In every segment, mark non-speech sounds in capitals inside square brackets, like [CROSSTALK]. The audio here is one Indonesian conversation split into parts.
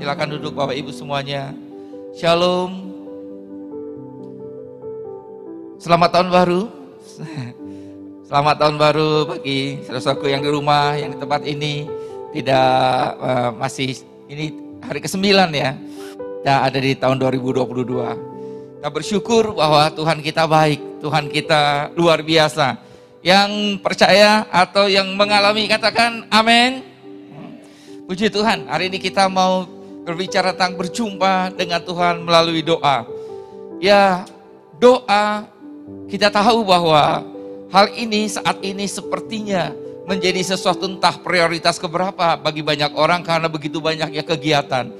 Silakan duduk Bapak Ibu semuanya. Shalom. Selamat tahun baru. [LAUGHS] Selamat tahun baru bagi saudaraku yang di rumah, yang di tempat ini tidak uh, masih ini hari ke-9 ya. Kita ada di tahun 2022. Kita bersyukur bahwa Tuhan kita baik, Tuhan kita luar biasa. Yang percaya atau yang mengalami katakan amin. Puji Tuhan, hari ini kita mau berbicara tentang berjumpa dengan Tuhan melalui doa. Ya, doa kita tahu bahwa hal ini saat ini sepertinya menjadi sesuatu entah prioritas keberapa bagi banyak orang karena begitu banyaknya kegiatan.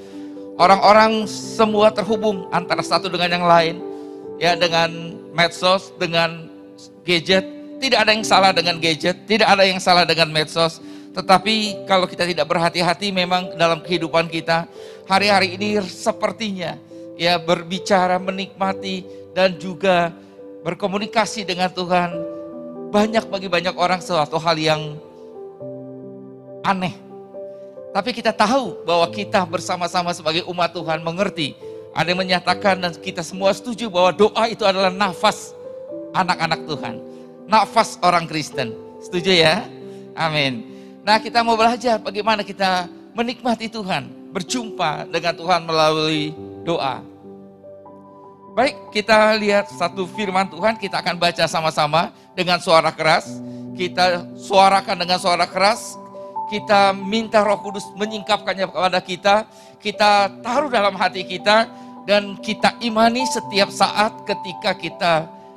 Orang-orang semua terhubung antara satu dengan yang lain, ya dengan medsos, dengan gadget. Tidak ada yang salah dengan gadget, tidak ada yang salah dengan medsos. Tetapi kalau kita tidak berhati-hati memang dalam kehidupan kita hari-hari ini sepertinya ya berbicara, menikmati dan juga berkomunikasi dengan Tuhan banyak bagi banyak orang suatu hal yang aneh. Tapi kita tahu bahwa kita bersama-sama sebagai umat Tuhan mengerti. Ada yang menyatakan dan kita semua setuju bahwa doa itu adalah nafas anak-anak Tuhan. Nafas orang Kristen. Setuju ya? Amin. Nah kita mau belajar bagaimana kita menikmati Tuhan. Berjumpa dengan Tuhan melalui doa. Baik, kita lihat satu firman Tuhan, kita akan baca sama-sama dengan suara keras. Kita suarakan dengan suara keras. Kita minta Roh Kudus menyingkapkannya kepada kita. Kita taruh dalam hati kita dan kita imani setiap saat ketika kita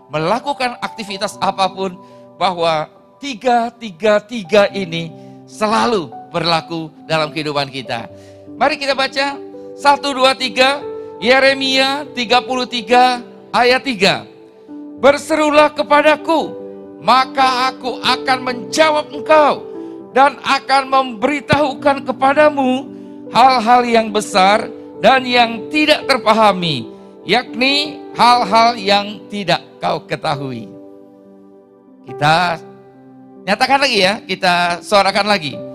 melakukan aktivitas apa pun bahwa tiga tiga tiga ini selalu berlaku dalam kehidupan kita. Mari kita baca satu dua tiga. Yeremia 33 ayat 3. Berserulah kepadaku, maka aku akan menjawab engkau dan akan memberitahukan kepadamu hal-hal yang besar dan yang tidak terpahami, yakni hal-hal yang tidak kau ketahui. Kita nyatakan lagi ya, kita suarakan lagi.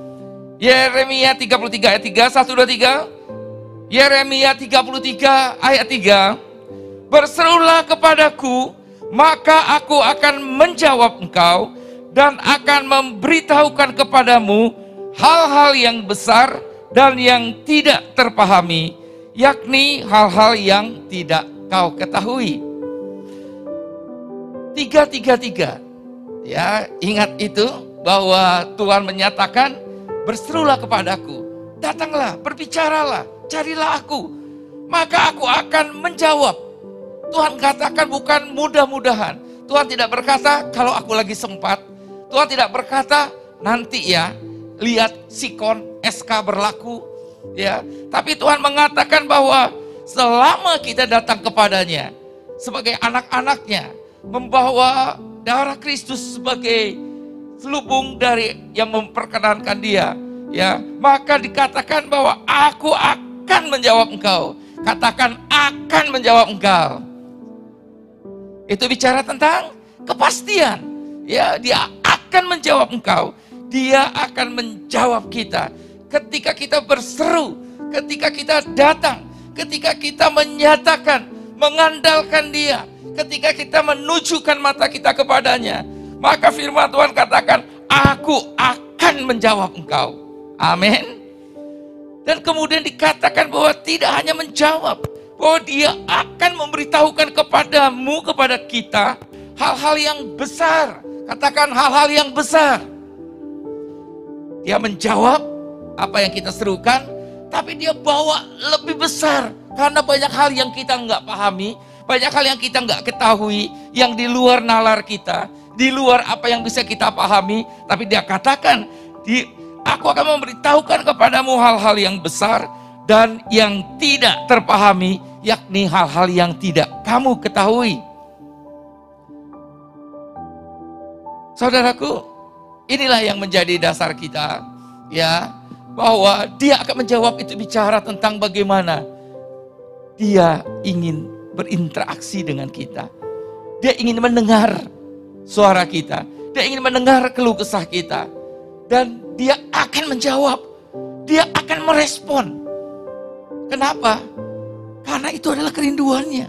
Yeremia 33 ayat 3, 1, 2, 3. Yeremia 33 ayat 3, Berserulah kepadaku, maka aku akan menjawab engkau dan akan memberitahukan kepadamu hal-hal yang besar dan yang tidak terpahami, yakni hal-hal yang tidak kau ketahui. Tiga, tiga, tiga. Ya, ingat itu bahwa Tuhan menyatakan berserulah kepadaku, datanglah, berbicaralah, carilah aku, maka aku akan menjawab. Tuhan katakan bukan mudah-mudahan. Tuhan tidak berkata kalau aku lagi sempat. Tuhan tidak berkata nanti ya, lihat sikon SK berlaku ya. Tapi Tuhan mengatakan bahwa selama kita datang kepadanya sebagai anak-anaknya membawa darah Kristus sebagai selubung dari yang memperkenankan dia ya maka dikatakan bahwa aku akan menjawab engkau. Katakan akan menjawab engkau. Itu bicara tentang kepastian. Ya, dia akan menjawab engkau. Dia akan menjawab kita. Ketika kita berseru, ketika kita datang, ketika kita menyatakan, mengandalkan dia, ketika kita menunjukkan mata kita kepadanya, maka firman Tuhan katakan, aku akan menjawab engkau. Amin. Dan kemudian dikatakan bahwa tidak hanya menjawab, bahwa dia akan memberitahukan kepadamu, kepada kita, hal-hal yang besar. Katakan hal-hal yang besar. Dia menjawab apa yang kita serukan, tapi dia bawa lebih besar. Karena banyak hal yang kita nggak pahami, banyak hal yang kita nggak ketahui, yang di luar nalar kita, di luar apa yang bisa kita pahami, tapi dia katakan, di Aku akan memberitahukan kepadamu hal-hal yang besar dan yang tidak terpahami, yakni hal-hal yang tidak kamu ketahui. Saudaraku, inilah yang menjadi dasar kita, ya, bahwa dia akan menjawab itu bicara tentang bagaimana dia ingin berinteraksi dengan kita. Dia ingin mendengar suara kita. Dia ingin mendengar keluh kesah kita. Dan dia akan menjawab. Dia akan merespon. Kenapa? Karena itu adalah kerinduannya.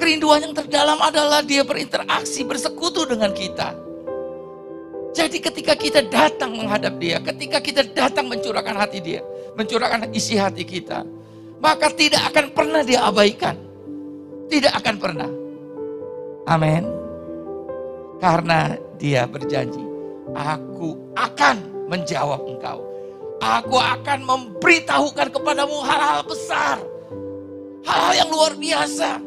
Kerinduan yang terdalam adalah dia berinteraksi, bersekutu dengan kita. Jadi ketika kita datang menghadap dia, ketika kita datang mencurahkan hati dia, mencurahkan isi hati kita, maka tidak akan pernah dia abaikan. Tidak akan pernah. Amin. Karena dia berjanji, aku akan menjawab engkau. Aku akan memberitahukan kepadamu hal-hal besar. Hal-hal yang luar biasa.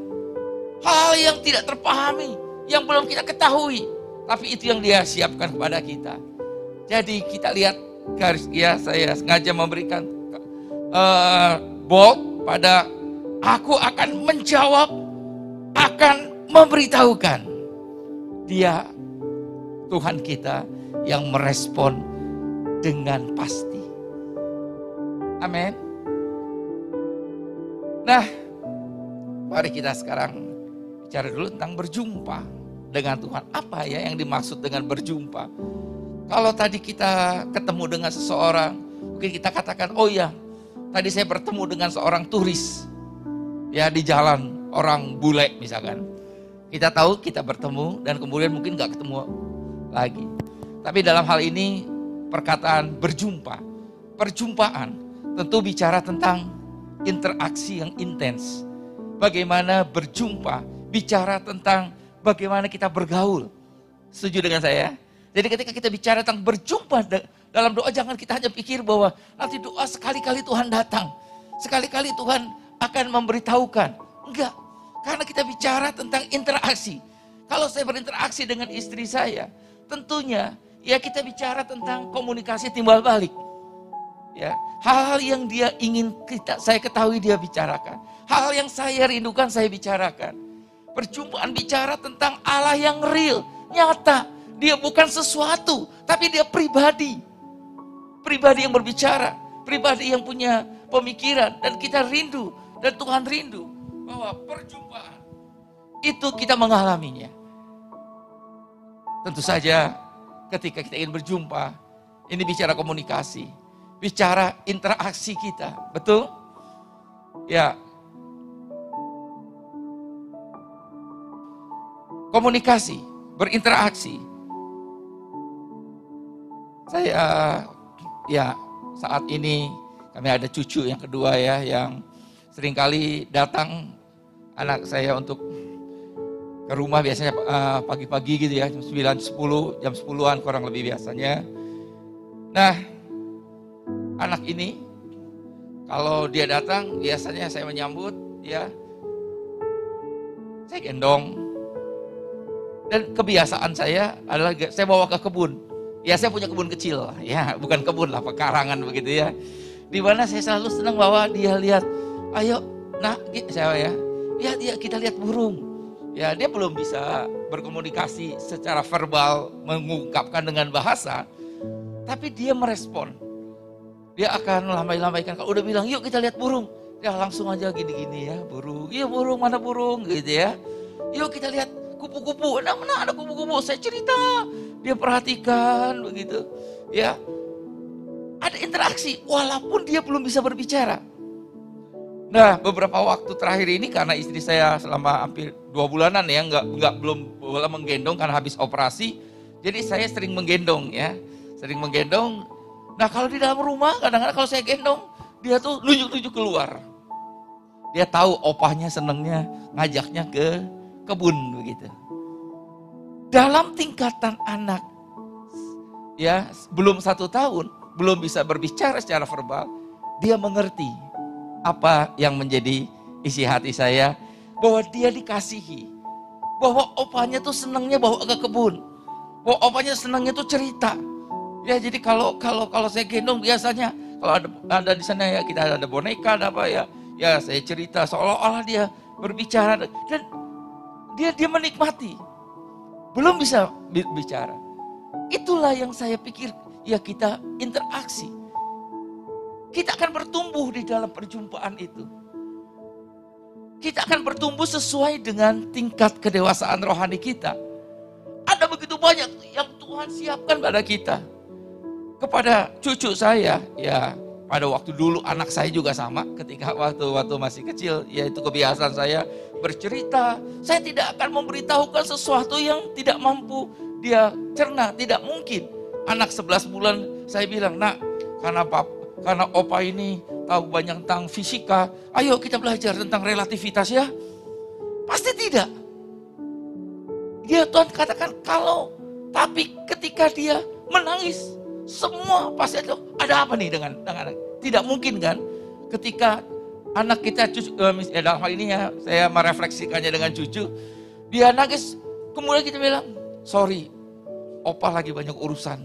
Hal-hal yang tidak terpahami. Yang belum kita ketahui tapi itu yang dia siapkan kepada kita. Jadi kita lihat garis ya saya sengaja memberikan uh, bold pada aku akan menjawab akan memberitahukan dia Tuhan kita yang merespon dengan pasti. Amin. Nah, mari kita sekarang bicara dulu tentang berjumpa dengan Tuhan. Apa ya yang dimaksud dengan berjumpa? Kalau tadi kita ketemu dengan seseorang, mungkin kita katakan, oh ya, tadi saya bertemu dengan seorang turis. Ya di jalan, orang bule misalkan. Kita tahu kita bertemu dan kemudian mungkin gak ketemu lagi. Tapi dalam hal ini perkataan berjumpa, perjumpaan tentu bicara tentang interaksi yang intens. Bagaimana berjumpa, bicara tentang bagaimana kita bergaul. Setuju dengan saya? Jadi ketika kita bicara tentang berjumpa dalam doa jangan kita hanya pikir bahwa nanti doa sekali-kali Tuhan datang. Sekali-kali Tuhan akan memberitahukan. Enggak. Karena kita bicara tentang interaksi. Kalau saya berinteraksi dengan istri saya, tentunya ya kita bicara tentang komunikasi timbal balik. Ya, hal-hal yang dia ingin kita saya ketahui dia bicarakan. Hal-hal yang saya rindukan saya bicarakan. Perjumpaan bicara tentang Allah yang real, nyata. Dia bukan sesuatu, tapi dia pribadi. Pribadi yang berbicara, pribadi yang punya pemikiran dan kita rindu dan Tuhan rindu bahwa perjumpaan itu kita mengalaminya. Tentu saja ketika kita ingin berjumpa, ini bicara komunikasi, bicara interaksi kita, betul? Ya, komunikasi, berinteraksi. Saya ya saat ini kami ada cucu yang kedua ya yang sering kali datang anak saya untuk ke rumah biasanya uh, pagi-pagi gitu ya jam 9 10 jam 10-an kurang lebih biasanya. Nah, anak ini kalau dia datang biasanya saya menyambut ya saya gendong dan kebiasaan saya adalah saya bawa ke kebun. Ya saya punya kebun kecil, ya bukan kebun lah, pekarangan begitu ya. Di mana saya selalu senang bawa dia lihat, ayo nak saya ya, lihat ya kita lihat burung. Ya dia belum bisa berkomunikasi secara verbal, mengungkapkan dengan bahasa, tapi dia merespon. Dia akan lambai-lambaikan, kalau udah bilang yuk kita lihat burung, ya langsung aja gini-gini ya burung, iya burung mana burung gitu ya. Yuk kita lihat kupu-kupu, nah mana ada kupu-kupu, saya cerita, dia perhatikan begitu, ya. Ada interaksi, walaupun dia belum bisa berbicara. Nah, beberapa waktu terakhir ini karena istri saya selama hampir dua bulanan ya, nggak nggak belum boleh menggendong karena habis operasi, jadi saya sering menggendong ya, sering menggendong. Nah, kalau di dalam rumah kadang-kadang kalau saya gendong, dia tuh nunjuk-nunjuk keluar. Dia tahu opahnya senengnya ngajaknya ke kebun begitu. Dalam tingkatan anak, ya belum satu tahun, belum bisa berbicara secara verbal, dia mengerti apa yang menjadi isi hati saya, bahwa dia dikasihi, bahwa opanya tuh senangnya bawa ke kebun, bahwa opanya senangnya tuh cerita. Ya jadi kalau kalau kalau saya gendong biasanya kalau ada ada di sana ya kita ada boneka ada apa ya, ya saya cerita seolah-olah dia berbicara dan dia dia menikmati. Belum bisa bicara. Itulah yang saya pikir ya kita interaksi. Kita akan bertumbuh di dalam perjumpaan itu. Kita akan bertumbuh sesuai dengan tingkat kedewasaan rohani kita. Ada begitu banyak yang Tuhan siapkan pada kita. Kepada cucu saya, ya pada waktu dulu anak saya juga sama ketika waktu waktu masih kecil yaitu kebiasaan saya bercerita saya tidak akan memberitahukan sesuatu yang tidak mampu dia cerna tidak mungkin anak 11 bulan saya bilang nak karena pap karena opa ini tahu banyak tentang fisika ayo kita belajar tentang relativitas ya pasti tidak dia Tuhan katakan kalau tapi ketika dia menangis semua pasti ada, ada apa nih dengan, dengan anak? Tidak mungkin kan ketika anak kita cucu, uh, ya dalam hal ini ya saya merefleksikannya dengan cucu, dia nangis, kemudian kita bilang, sorry, opa lagi banyak urusan.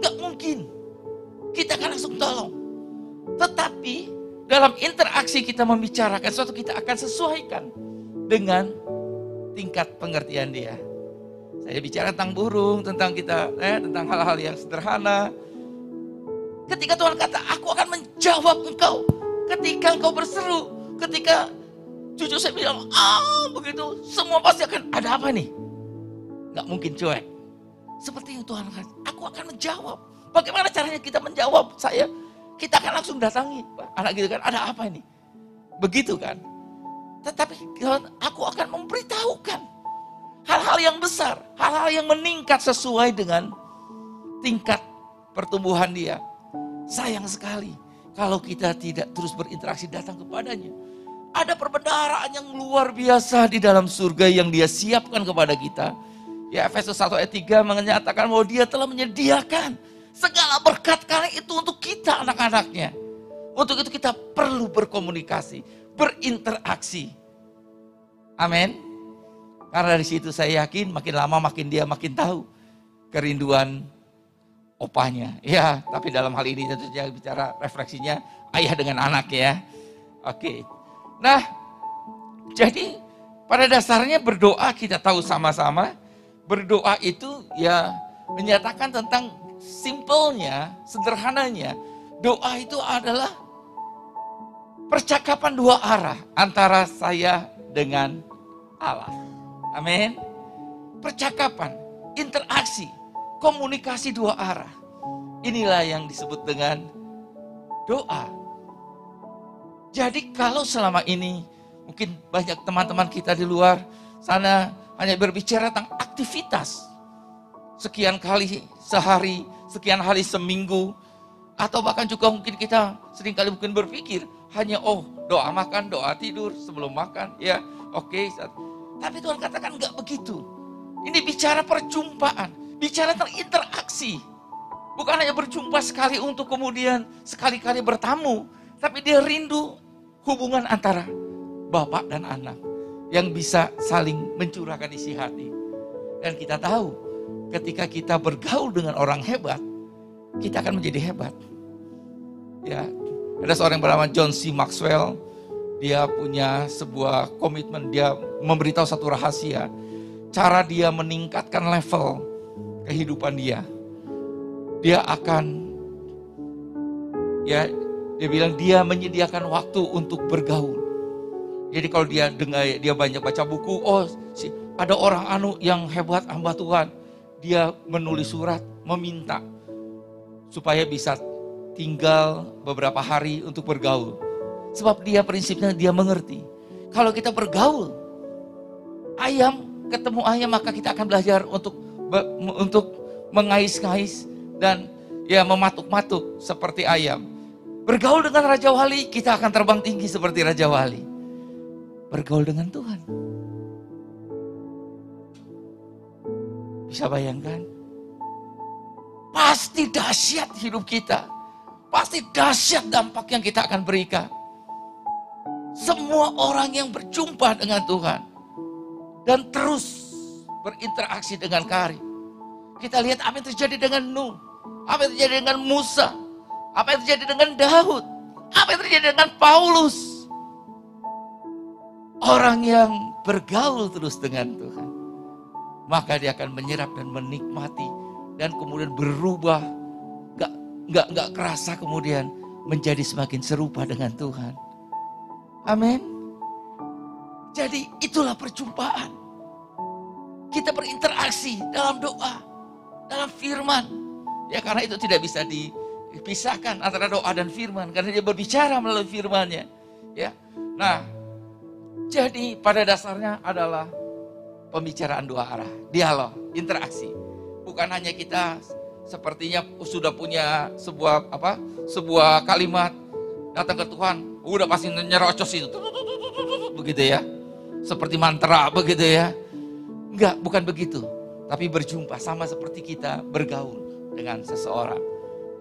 Gak mungkin. Kita akan langsung tolong. Tetapi dalam interaksi kita membicarakan sesuatu kita akan sesuaikan dengan tingkat pengertian dia. Saya bicara tentang burung, tentang kita, eh, tentang hal-hal yang sederhana. Ketika Tuhan kata, aku akan menjawab engkau. Ketika engkau berseru, ketika cucu saya bilang, ah begitu, semua pasti akan, ada apa nih? Gak mungkin cuek. Seperti yang Tuhan kata, aku akan menjawab. Bagaimana caranya kita menjawab? Saya, kita akan langsung datangi. Anak gitu kan, ada apa ini? Begitu kan? Tetapi aku akan memberitahukan hal-hal yang besar, hal-hal yang meningkat sesuai dengan tingkat pertumbuhan dia. Sayang sekali kalau kita tidak terus berinteraksi datang kepadanya. Ada perbendaharaan yang luar biasa di dalam surga yang dia siapkan kepada kita. Ya Efesus 1 ayat 3 menyatakan bahwa dia telah menyediakan segala berkat kali itu untuk kita anak-anaknya. Untuk itu kita perlu berkomunikasi, berinteraksi. Amin. Karena dari situ saya yakin makin lama makin dia makin tahu kerinduan opanya. Ya, tapi dalam hal ini tentu saja bicara refleksinya ayah dengan anak ya. Oke. Nah, jadi pada dasarnya berdoa kita tahu sama-sama berdoa itu ya menyatakan tentang simpelnya, sederhananya. Doa itu adalah percakapan dua arah antara saya dengan Allah. Amin. Percakapan, interaksi, komunikasi dua arah. Inilah yang disebut dengan doa. Jadi kalau selama ini mungkin banyak teman-teman kita di luar sana hanya berbicara tentang aktivitas. Sekian kali sehari, sekian hari seminggu, atau bahkan juga mungkin kita sering kali mungkin berpikir hanya oh doa makan, doa tidur sebelum makan, ya oke. Okay. Tapi Tuhan katakan enggak begitu. Ini bicara perjumpaan, bicara terinteraksi. Bukan hanya berjumpa sekali untuk kemudian sekali-kali bertamu, tapi dia rindu hubungan antara bapak dan anak yang bisa saling mencurahkan isi hati. Dan kita tahu, ketika kita bergaul dengan orang hebat, kita akan menjadi hebat. Ya, ada seorang yang bernama John C. Maxwell, dia punya sebuah komitmen, dia memberitahu satu rahasia. Cara dia meningkatkan level kehidupan dia. Dia akan, ya dia bilang dia menyediakan waktu untuk bergaul. Jadi kalau dia dengar dia banyak baca buku, oh ada orang anu yang hebat hamba Tuhan. Dia menulis surat, meminta supaya bisa tinggal beberapa hari untuk bergaul. Sebab dia prinsipnya dia mengerti. Kalau kita bergaul, ayam ketemu ayam maka kita akan belajar untuk untuk mengais-ngais dan ya mematuk-matuk seperti ayam. Bergaul dengan Raja Wali, kita akan terbang tinggi seperti Raja Wali. Bergaul dengan Tuhan. Bisa bayangkan? Pasti dahsyat hidup kita. Pasti dahsyat dampak yang kita akan berikan. Semua orang yang berjumpa dengan Tuhan dan terus berinteraksi dengan Kari. Kita lihat apa yang terjadi dengan Nuh, apa yang terjadi dengan Musa, apa yang terjadi dengan Daud, apa yang terjadi dengan Paulus. Orang yang bergaul terus dengan Tuhan, maka dia akan menyerap dan menikmati dan kemudian berubah, gak, gak, gak kerasa kemudian menjadi semakin serupa dengan Tuhan. Amin. Jadi itulah perjumpaan. Kita berinteraksi dalam doa, dalam firman. Ya karena itu tidak bisa di, pisahkan antara doa dan firman karena dia berbicara melalui firmannya. Ya. Nah, jadi pada dasarnya adalah pembicaraan dua arah, dialog, interaksi. Bukan hanya kita sepertinya sudah punya sebuah apa? sebuah kalimat datang ke Tuhan, udah pasti nyerocos itu. Begitu ya. Seperti mantra begitu ya. Enggak, bukan begitu. Tapi berjumpa sama seperti kita bergaul dengan seseorang.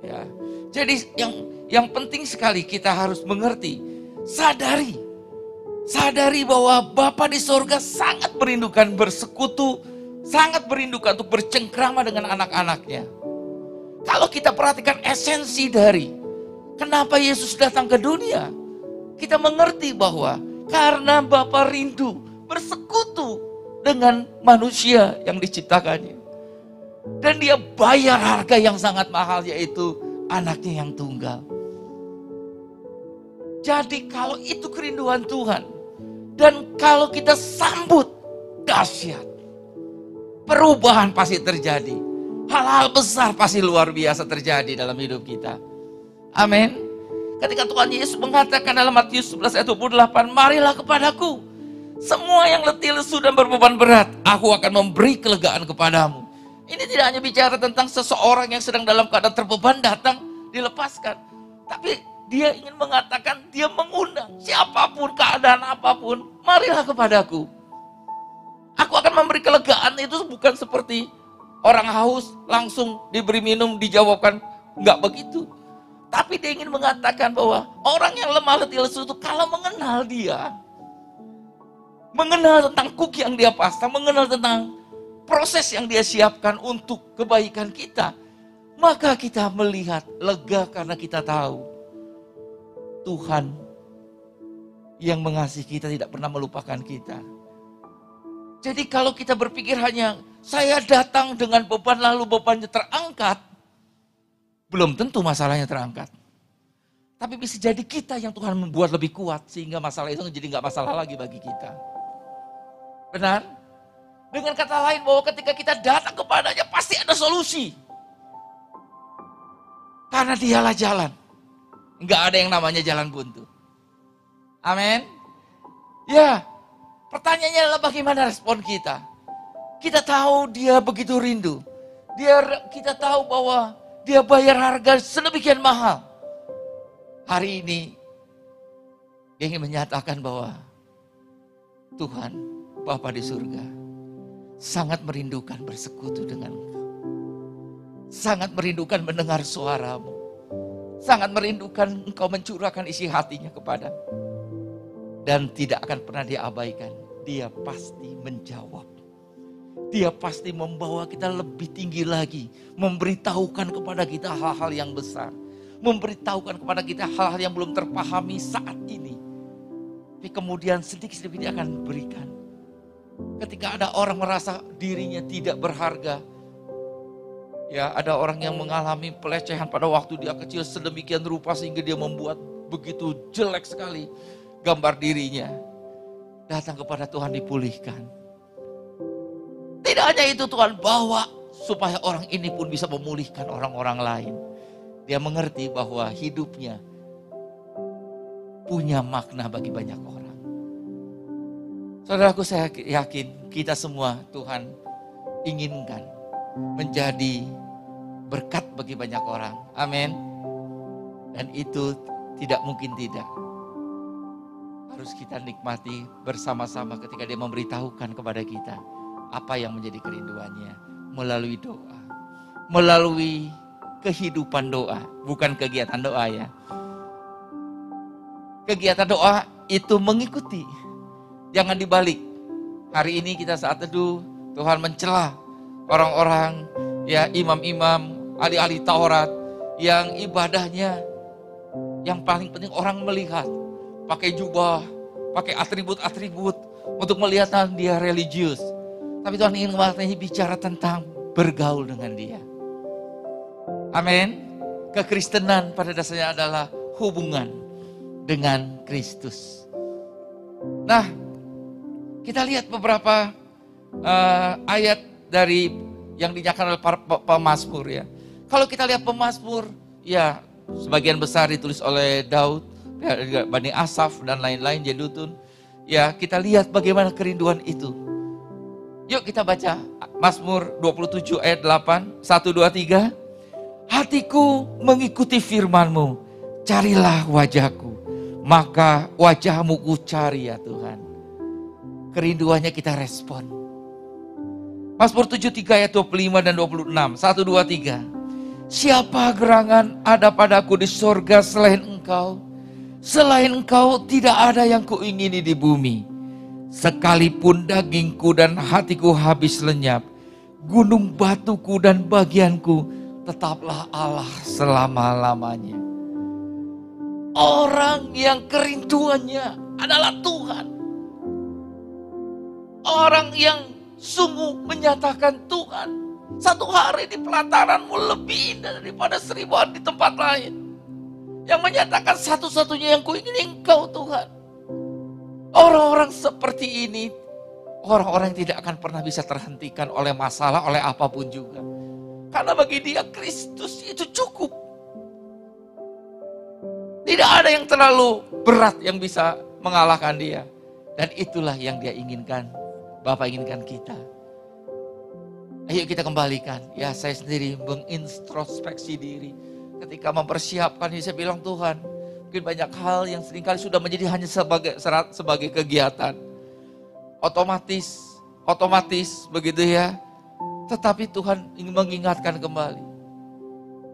Ya. Jadi yang yang penting sekali kita harus mengerti, sadari Sadari bahwa Bapa di sorga sangat merindukan bersekutu, sangat merindukan untuk bercengkrama dengan anak-anaknya. Kalau kita perhatikan esensi dari kenapa Yesus datang ke dunia, kita mengerti bahwa karena Bapa rindu bersekutu dengan manusia yang diciptakannya. Dan dia bayar harga yang sangat mahal yaitu anaknya yang tunggal. Jadi kalau itu kerinduan Tuhan, dan kalau kita sambut, dahsyat. Perubahan pasti terjadi. Hal-hal besar pasti luar biasa terjadi dalam hidup kita. Amin. Ketika Tuhan Yesus mengatakan dalam Matius 11 ayat 28, Marilah kepadaku. Semua yang letih lesu dan berbeban berat, aku akan memberi kelegaan kepadamu. Ini tidak hanya bicara tentang seseorang yang sedang dalam keadaan terbeban datang, dilepaskan. Tapi dia ingin mengatakan, dia mengundang siapa pun, keadaan apa pun, marilah kepadaku. Aku akan memberi kelegaan itu bukan seperti orang haus langsung diberi minum dijawabkan enggak begitu. Tapi dia ingin mengatakan bahwa orang yang lemah letih lesu itu kalau mengenal dia, mengenal tentang kuk yang dia pasang, mengenal tentang proses yang dia siapkan untuk kebaikan kita, maka kita melihat lega karena kita tahu Tuhan yang mengasihi kita tidak pernah melupakan kita. Jadi kalau kita berpikir hanya saya datang dengan beban lalu bebannya terangkat, belum tentu masalahnya terangkat. Tapi bisa jadi kita yang Tuhan membuat lebih kuat sehingga masalah itu menjadi nggak masalah lagi bagi kita. Benar? Dengan kata lain bahwa ketika kita datang kepadanya pasti ada solusi. Karena dialah jalan. Enggak ada yang namanya jalan buntu. Amin. Ya, pertanyaannya adalah bagaimana respon kita. Kita tahu dia begitu rindu. Dia kita tahu bahwa dia bayar harga sedemikian mahal. Hari ini dia ingin menyatakan bahwa Tuhan Bapa di surga sangat merindukan bersekutu dengan engkau. Sangat merindukan mendengar suaramu sangat merindukan engkau mencurahkan isi hatinya kepada dan tidak akan pernah diabaikan. Dia pasti menjawab. Dia pasti membawa kita lebih tinggi lagi, memberitahukan kepada kita hal-hal yang besar, memberitahukan kepada kita hal-hal yang belum terpahami saat ini. Tapi kemudian sedikit-sedikit akan berikan. Ketika ada orang merasa dirinya tidak berharga, Ya, ada orang yang mengalami pelecehan pada waktu dia kecil sedemikian rupa sehingga dia membuat begitu jelek sekali gambar dirinya. Datang kepada Tuhan dipulihkan. Tidak hanya itu Tuhan bawa supaya orang ini pun bisa memulihkan orang-orang lain. Dia mengerti bahwa hidupnya punya makna bagi banyak orang. Saudaraku saya yakin kita semua Tuhan inginkan menjadi berkat bagi banyak orang. Amin. Dan itu tidak mungkin tidak. Harus kita nikmati bersama-sama ketika dia memberitahukan kepada kita apa yang menjadi kerinduannya melalui doa. Melalui kehidupan doa, bukan kegiatan doa ya. Kegiatan doa itu mengikuti, jangan dibalik. Hari ini kita saat teduh, Tuhan mencela orang-orang ya imam-imam, ahli-ahli Taurat yang ibadahnya yang paling penting orang melihat pakai jubah, pakai atribut-atribut untuk melihat dia religius. Tapi Tuhan ingin mengatakan bicara tentang bergaul dengan dia. Amin. Kekristenan pada dasarnya adalah hubungan dengan Kristus. Nah, kita lihat beberapa uh, ayat dari yang dinyatakan oleh para pemazmur ya. Kalau kita lihat pemazmur ya sebagian besar ditulis oleh Daud, ya, Bani Asaf dan lain-lain Jedutun. Ya, kita lihat bagaimana kerinduan itu. Yuk kita baca Mazmur 27 ayat 8, 1, 2, 3. Hatiku mengikuti firmanmu, carilah wajahku, maka wajahmu ku cari ya Tuhan. Kerinduannya kita respon. Mazmur 73 ayat 25 dan 26, 1, 2, 3. Siapa gerangan ada padaku di sorga selain engkau? Selain engkau tidak ada yang kuingini di bumi. Sekalipun dagingku dan hatiku habis lenyap, gunung batuku dan bagianku tetaplah Allah selama-lamanya. Orang yang kerinduannya adalah Tuhan. Orang yang sungguh menyatakan Tuhan satu hari di pelataranmu lebih indah daripada seribu hari di tempat lain. Yang menyatakan satu-satunya yang kuingin engkau Tuhan. Orang-orang seperti ini, orang-orang yang tidak akan pernah bisa terhentikan oleh masalah, oleh apa pun juga. Karena bagi dia Kristus itu cukup. Tidak ada yang terlalu berat yang bisa mengalahkan dia. Dan itulah yang dia inginkan. Bapak inginkan kita. Ayo kita kembalikan. Ya saya sendiri mengintrospeksi diri. Ketika mempersiapkan saya bilang Tuhan. Mungkin banyak hal yang sering kali sudah menjadi hanya sebagai serat, sebagai kegiatan. Otomatis, otomatis begitu ya. Tetapi Tuhan ingin mengingatkan kembali.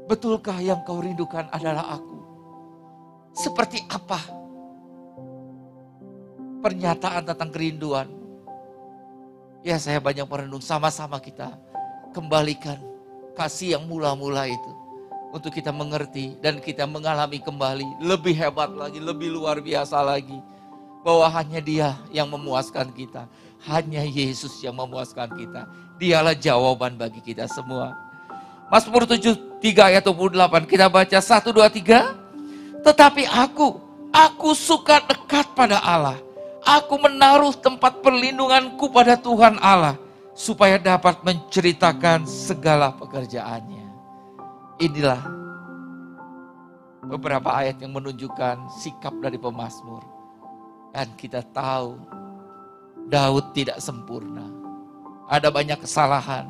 Betulkah yang kau rindukan adalah aku? Seperti apa pernyataan tentang kerinduan Ya saya banyak merenung sama-sama kita kembalikan kasih yang mula-mula itu. Untuk kita mengerti dan kita mengalami kembali lebih hebat lagi, lebih luar biasa lagi. Bahwa hanya dia yang memuaskan kita. Hanya Yesus yang memuaskan kita. Dialah jawaban bagi kita semua. Mazmur 7, 3 ayat 28 kita baca 1, 2, 3. Tetapi aku, aku suka dekat pada Allah Aku menaruh tempat perlindunganku pada Tuhan Allah supaya dapat menceritakan segala pekerjaannya. Inilah beberapa ayat yang menunjukkan sikap dari pemazmur. Dan kita tahu Daud tidak sempurna. Ada banyak kesalahan.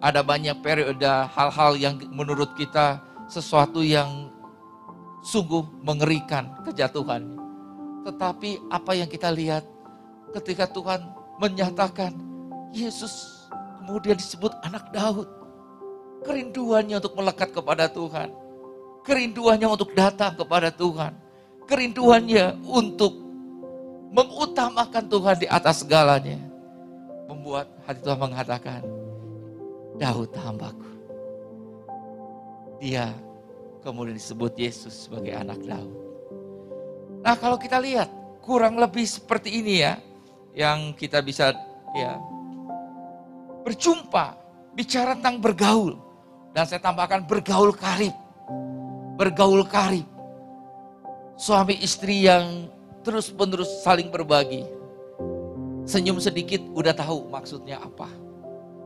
Ada banyak periode hal-hal yang menurut kita sesuatu yang sungguh mengerikan kejatuhannya. Tetapi apa yang kita lihat ketika Tuhan menyatakan Yesus kemudian disebut anak Daud. Kerinduannya untuk melekat kepada Tuhan. Kerinduannya untuk datang kepada Tuhan. Kerinduannya untuk mengutamakan Tuhan di atas segalanya. Membuat hati Tuhan mengatakan, Daud hambaku. Dia kemudian disebut Yesus sebagai anak Daud. Nah kalau kita lihat kurang lebih seperti ini ya, yang kita bisa ya berjumpa, bicara tentang bergaul. Dan saya tambahkan bergaul karib. Bergaul karib. Suami istri yang terus menerus saling berbagi. Senyum sedikit udah tahu maksudnya apa.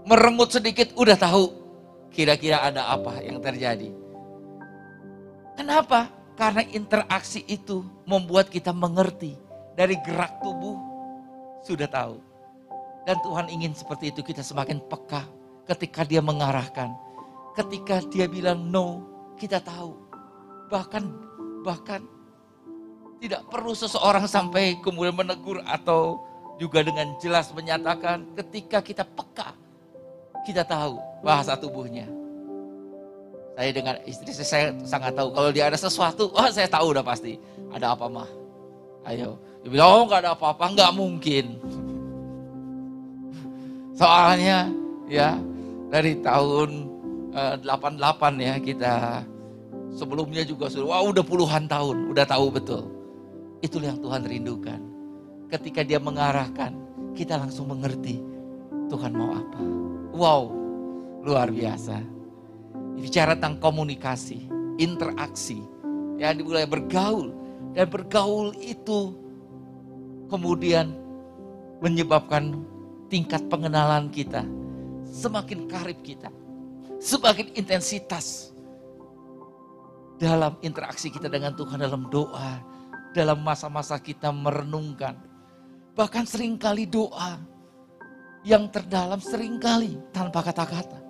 Merengut sedikit udah tahu kira-kira ada apa yang terjadi. Kenapa? Karena interaksi itu membuat kita mengerti dari gerak tubuh sudah tahu. Dan Tuhan ingin seperti itu kita semakin peka ketika dia mengarahkan. Ketika dia bilang no, kita tahu. Bahkan bahkan tidak perlu seseorang sampai kemudian menegur atau juga dengan jelas menyatakan ketika kita peka kita tahu bahasa tubuhnya. Saya dengan istri saya, saya sangat tahu kalau dia ada sesuatu, oh saya tahu udah pasti. Ada apa mah? Ayo. Dia bilang, oh nggak ada apa-apa, nggak mungkin. Soalnya ya dari tahun uh, eh, 88 ya kita sebelumnya juga sudah, wah udah puluhan tahun, udah tahu betul. Itulah yang Tuhan rindukan. Ketika dia mengarahkan, kita langsung mengerti Tuhan mau apa. Wow, luar biasa bicara tentang komunikasi, interaksi, ya dimulai bergaul dan bergaul itu kemudian menyebabkan tingkat pengenalan kita semakin karib kita, semakin intensitas. dalam interaksi kita dengan Tuhan dalam doa, dalam masa-masa kita merenungkan. Bahkan sering kali doa yang terdalam sering kali tanpa kata-kata.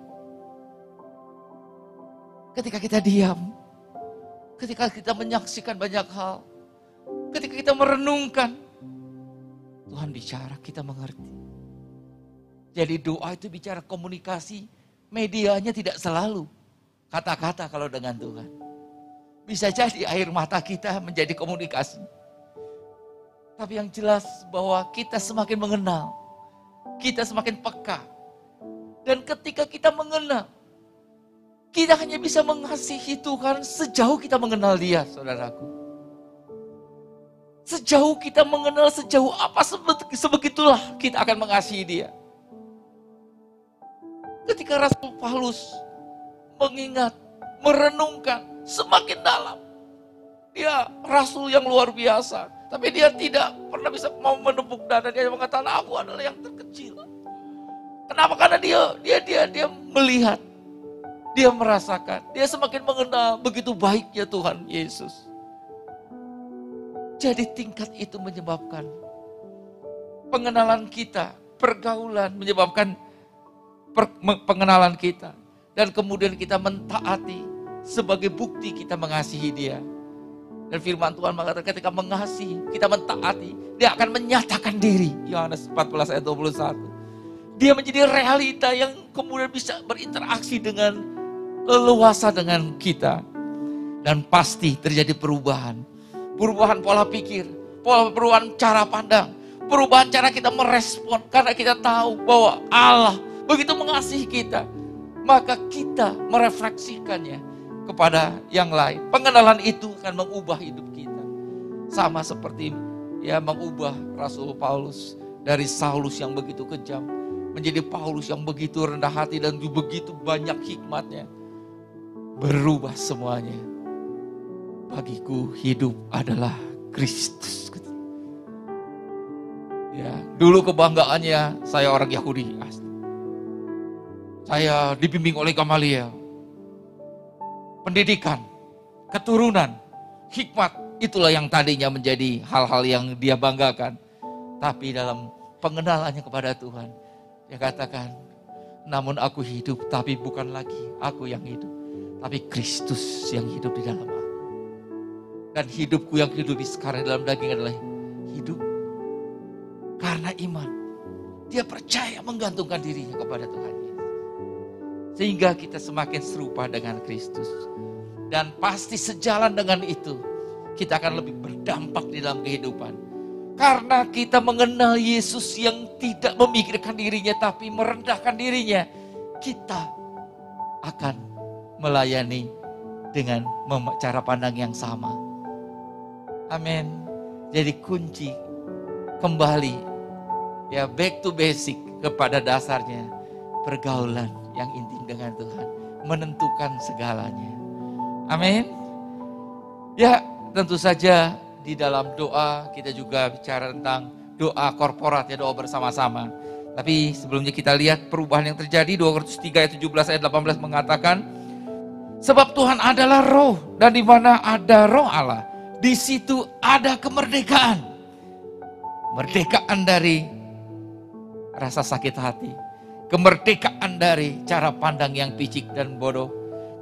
Ketika kita diam, ketika kita menyaksikan banyak hal, ketika kita merenungkan, Tuhan bicara, kita mengerti. Jadi doa itu bicara komunikasi, medianya tidak selalu kata-kata kalau dengan Tuhan. Bisa jadi air mata kita menjadi komunikasi. Tapi yang jelas bahwa kita semakin mengenal, kita semakin peka. Dan ketika kita mengenal, kita hanya bisa mengasihi Tuhan sejauh kita mengenal dia, saudaraku. Sejauh kita mengenal, sejauh apa sebegitulah kita akan mengasihi dia. Ketika Rasul Paulus mengingat, merenungkan, semakin dalam. Dia rasul yang luar biasa. Tapi dia tidak pernah bisa mau menepuk dada. Dia mengatakan aku adalah yang terkecil. Kenapa? Karena dia dia dia dia melihat. Dia merasakan. Dia semakin mengenal begitu baiknya Tuhan Yesus. Jadi tingkat itu menyebabkan pengenalan kita, pergaulan menyebabkan per, pengenalan kita. Dan kemudian kita mentaati sebagai bukti kita mengasihi dia. Dan firman Tuhan mengatakan ketika mengasihi, kita mentaati, dia akan menyatakan diri. Yohanes 14 ayat 21. Dia menjadi realita yang kemudian bisa berinteraksi dengan leluasa dengan kita. Dan pasti terjadi perubahan. Perubahan pola pikir, pola perubahan cara pandang, perubahan cara kita merespon. Karena kita tahu bahwa Allah begitu mengasihi kita. Maka kita merefleksikannya kepada yang lain. Pengenalan itu akan mengubah hidup kita. Sama seperti ya mengubah Rasul Paulus dari Saulus yang begitu kejam menjadi Paulus yang begitu rendah hati dan begitu banyak hikmatnya. Berubah semuanya. Bagiku hidup adalah Kristus. Ya, dulu kebanggaannya saya orang Yahudi. Saya dibimbing oleh Gamaliel pendidikan, keturunan, hikmat, itulah yang tadinya menjadi hal-hal yang dia banggakan. Tapi dalam pengenalannya kepada Tuhan, dia katakan, namun aku hidup, tapi bukan lagi aku yang hidup, tapi Kristus yang hidup di dalam aku. Dan hidupku yang hidup di sekarang dalam daging adalah hidup karena iman. Dia percaya menggantungkan dirinya kepada Tuhan sehingga kita semakin serupa dengan Kristus. Dan pasti sejalan dengan itu, kita akan lebih berdampak di dalam kehidupan. Karena kita mengenal Yesus yang tidak memikirkan dirinya tapi merendahkan dirinya, kita akan melayani dengan cara pandang yang sama. Amin. Jadi kunci kembali ya back to basic kepada dasarnya pergaulan yang intim dengan Tuhan. Menentukan segalanya. Amin. Ya, tentu saja di dalam doa kita juga bicara tentang doa korporat ya, doa bersama-sama. Tapi sebelumnya kita lihat perubahan yang terjadi 2 Korintus 3 ayat 17 ayat 18 mengatakan sebab Tuhan adalah roh dan di mana ada roh Allah, di situ ada kemerdekaan. Merdekaan dari rasa sakit hati, Kemerdekaan dari cara pandang yang picik dan bodoh.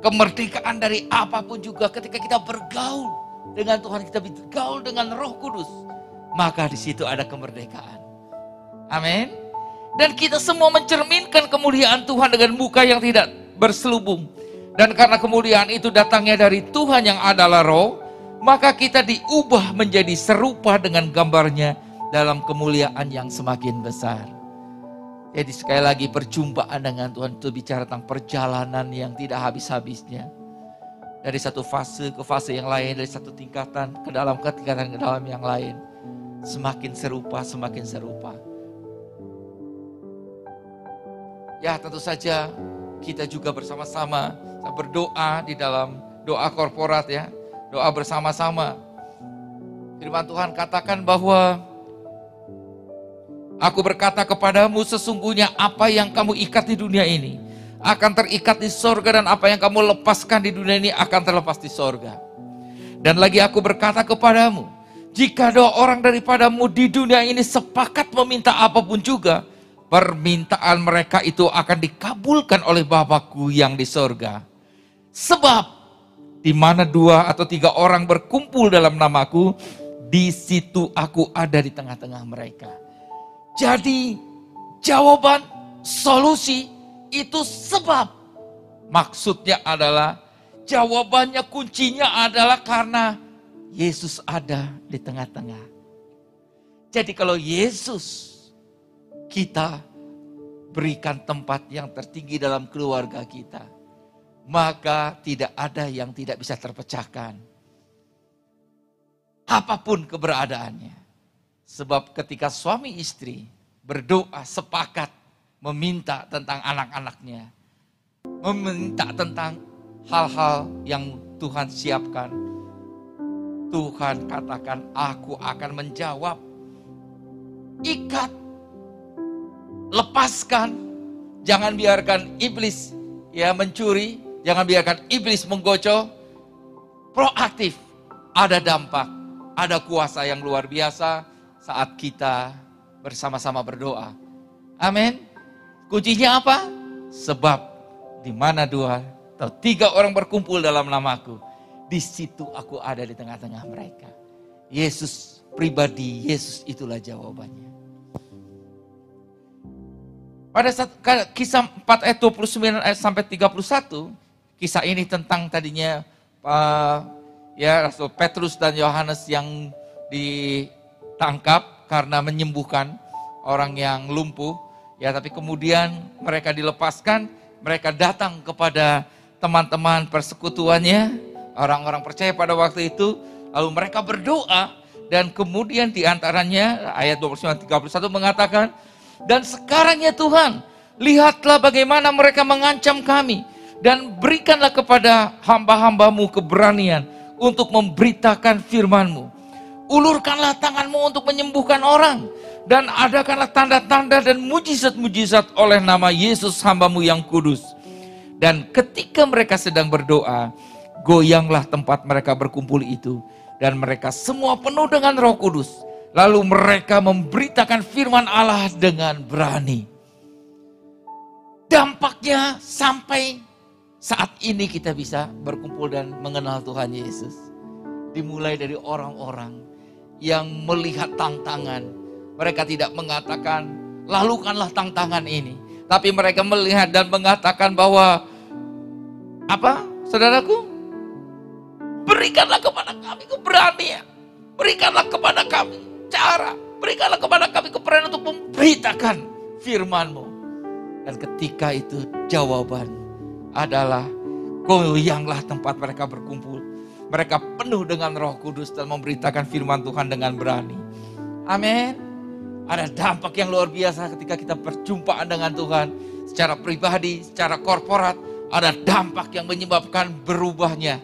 Kemerdekaan dari apa pun juga ketika kita bergaul dengan Tuhan, kita bergaul dengan Roh Kudus, maka di situ ada kemerdekaan. Amin. Dan kita semua mencerminkan kemuliaan Tuhan dengan muka yang tidak berselubung. Dan karena kemuliaan itu datangnya dari Tuhan yang adalah roh, maka kita diubah menjadi serupa dengan gambarnya dalam kemuliaan yang semakin besar. Jadi sekali lagi perjumpaan dengan Tuhan itu bicara tentang perjalanan yang tidak habis-habisnya. Dari satu fase ke fase yang lain, dari satu tingkatan ke dalam ke tingkatan ke dalam yang lain. Semakin serupa, semakin serupa. Ya tentu saja kita juga bersama-sama berdoa di dalam doa korporat ya. Doa bersama-sama. Firman Tuhan katakan bahwa Aku berkata kepadamu sesungguhnya apa yang kamu ikat di dunia ini akan terikat di sorga dan apa yang kamu lepaskan di dunia ini akan terlepas di sorga. Dan lagi aku berkata kepadamu, jika dua orang daripadamu di dunia ini sepakat meminta apa pun juga, permintaan mereka itu akan dikabulkan oleh Bapakku yang di sorga. Sebab di mana dua atau tiga orang berkumpul dalam namaku, di situ aku ada di tengah-tengah mereka. Jadi jawaban solusi itu sebab. Maksudnya adalah jawabannya kuncinya adalah karena Yesus ada di tengah-tengah. Jadi kalau Yesus kita berikan tempat yang tertinggi dalam keluarga kita, maka tidak ada yang tidak bisa terpecahkan. Apa pun keberadaannya. Sebab ketika suami istri berdoa sepakat meminta tentang anak-anaknya, meminta tentang hal-hal yang Tuhan siapkan, Tuhan katakan, "Aku akan menjawab." Ikat, lepaskan, jangan biarkan iblis ya mencuri, jangan biarkan iblis menggocok. Proaktif, ada dampak, ada kuasa yang luar biasa saat kita bersama-sama berdoa. Amin. Kuncinya apa? Sebab di mana dua atau tiga orang berkumpul dalam namaku, di situ aku ada di tengah-tengah mereka. Yesus pribadi, Yesus itulah jawabannya. Pada saat kisah 4 ayat 29 ayat sampai 31, kisah ini tentang tadinya uh, ya Rasul Petrus dan Yohanes yang ditangkap karena menyembuhkan orang yang lumpuh. Ya, tapi kemudian mereka dilepaskan, mereka datang kepada teman-teman persekutuannya, orang-orang percaya pada waktu itu, lalu mereka berdoa dan kemudian di antaranya ayat 29 31 mengatakan, "Dan sekarang ya Tuhan, lihatlah bagaimana mereka mengancam kami dan berikanlah kepada hamba-hambamu keberanian untuk memberitakan firman-Mu. Ulurkanlah tanganmu untuk menyembuhkan orang dan adakanlah tanda-tanda dan mujizat-mujizat oleh nama Yesus hambamu yang kudus. Dan ketika mereka sedang berdoa, goyanglah tempat mereka berkumpul itu. Dan mereka semua penuh dengan roh kudus. Lalu mereka memberitakan firman Allah dengan berani. Dampaknya sampai saat ini kita bisa berkumpul dan mengenal Tuhan Yesus. Dimulai dari orang-orang yang melihat tantangan, mereka tidak mengatakan, lalukanlah tantangan ini. Tapi mereka melihat dan mengatakan bahwa, apa saudaraku? Berikanlah kepada kami keberanian. Berikanlah kepada kami cara. Berikanlah kepada kami keberanian untuk memberitakan firmanmu. Dan ketika itu jawaban adalah goyanglah tempat mereka berkumpul. Mereka penuh dengan roh kudus dan memberitakan firman Tuhan dengan berani. Amin. Ada dampak yang luar biasa ketika kita perjumpaan dengan Tuhan. Secara pribadi, secara korporat, ada dampak yang menyebabkan berubahnya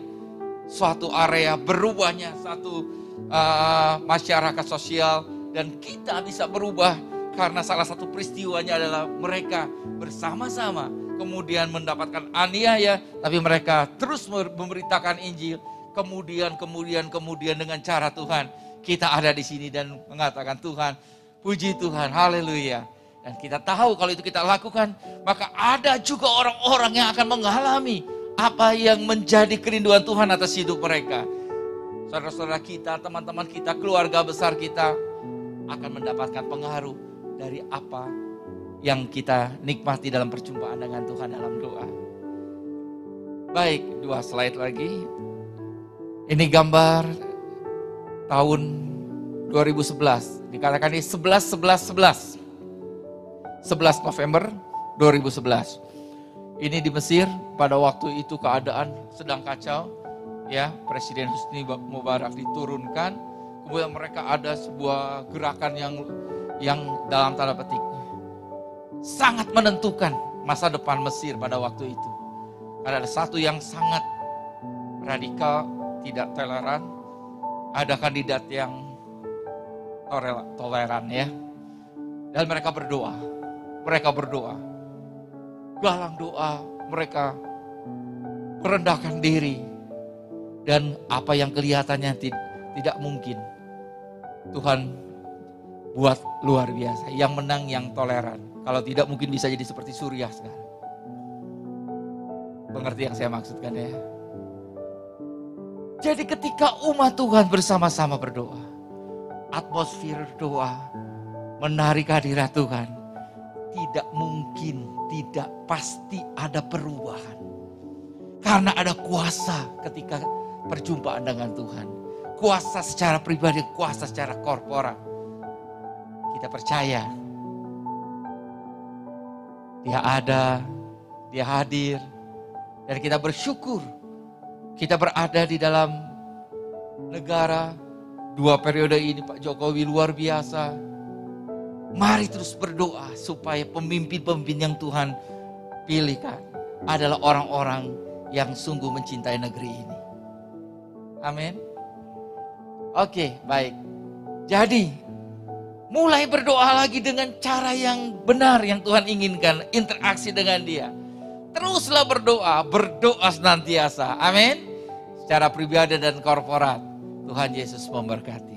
suatu area, berubahnya satu uh, masyarakat sosial. Dan kita bisa berubah karena salah satu peristiwanya adalah mereka bersama-sama kemudian mendapatkan aniaya, tapi mereka terus memberitakan Injil. Kemudian, kemudian, kemudian dengan cara Tuhan, kita ada di sini dan mengatakan Tuhan, Puji Tuhan, haleluya. Dan kita tahu kalau itu kita lakukan, maka ada juga orang-orang yang akan mengalami apa yang menjadi kerinduan Tuhan atas hidup mereka. Saudara-saudara kita, teman-teman kita, keluarga besar kita akan mendapatkan pengaruh dari apa yang kita nikmati dalam perjumpaan dengan Tuhan dalam doa. Baik, dua slide lagi. Ini gambar tahun 2011 Dikatakan ini 11, 11, 11. 11 November 2011. Ini di Mesir pada waktu itu keadaan sedang kacau. Ya, Presiden Husni Mubarak diturunkan. Kemudian mereka ada sebuah gerakan yang yang dalam tanda petik sangat menentukan masa depan Mesir pada waktu itu. Ada satu yang sangat radikal, tidak toleran. Ada kandidat yang toleran ya. Dan mereka berdoa. Mereka berdoa. galang doa, mereka merendahkan diri. Dan apa yang kelihatannya tidak mungkin, Tuhan buat luar biasa. Yang menang yang toleran. Kalau tidak mungkin bisa jadi seperti Suriah sekarang. Mengerti yang saya maksudkan ya? Jadi ketika umat Tuhan bersama-sama berdoa, atmosfer doa menarik hadirat Tuhan, tidak mungkin, tidak pasti ada perubahan. Karena ada kuasa ketika perjumpaan dengan Tuhan. Kuasa secara pribadi, kuasa secara korporat. Kita percaya dia ada, dia hadir, dan kita bersyukur kita berada di dalam negara dua periode ini Pak Jokowi luar biasa. Mari terus berdoa supaya pemimpin-pemimpin yang Tuhan pilihkan adalah orang-orang yang sungguh mencintai negeri ini. Amin. Oke, baik. Jadi, mulai berdoa lagi dengan cara yang benar yang Tuhan inginkan, interaksi dengan Dia. Teruslah berdoa, berdoa senantiasa. Amin. Secara pribadi dan korporat. Tuhan Yesus memberkati.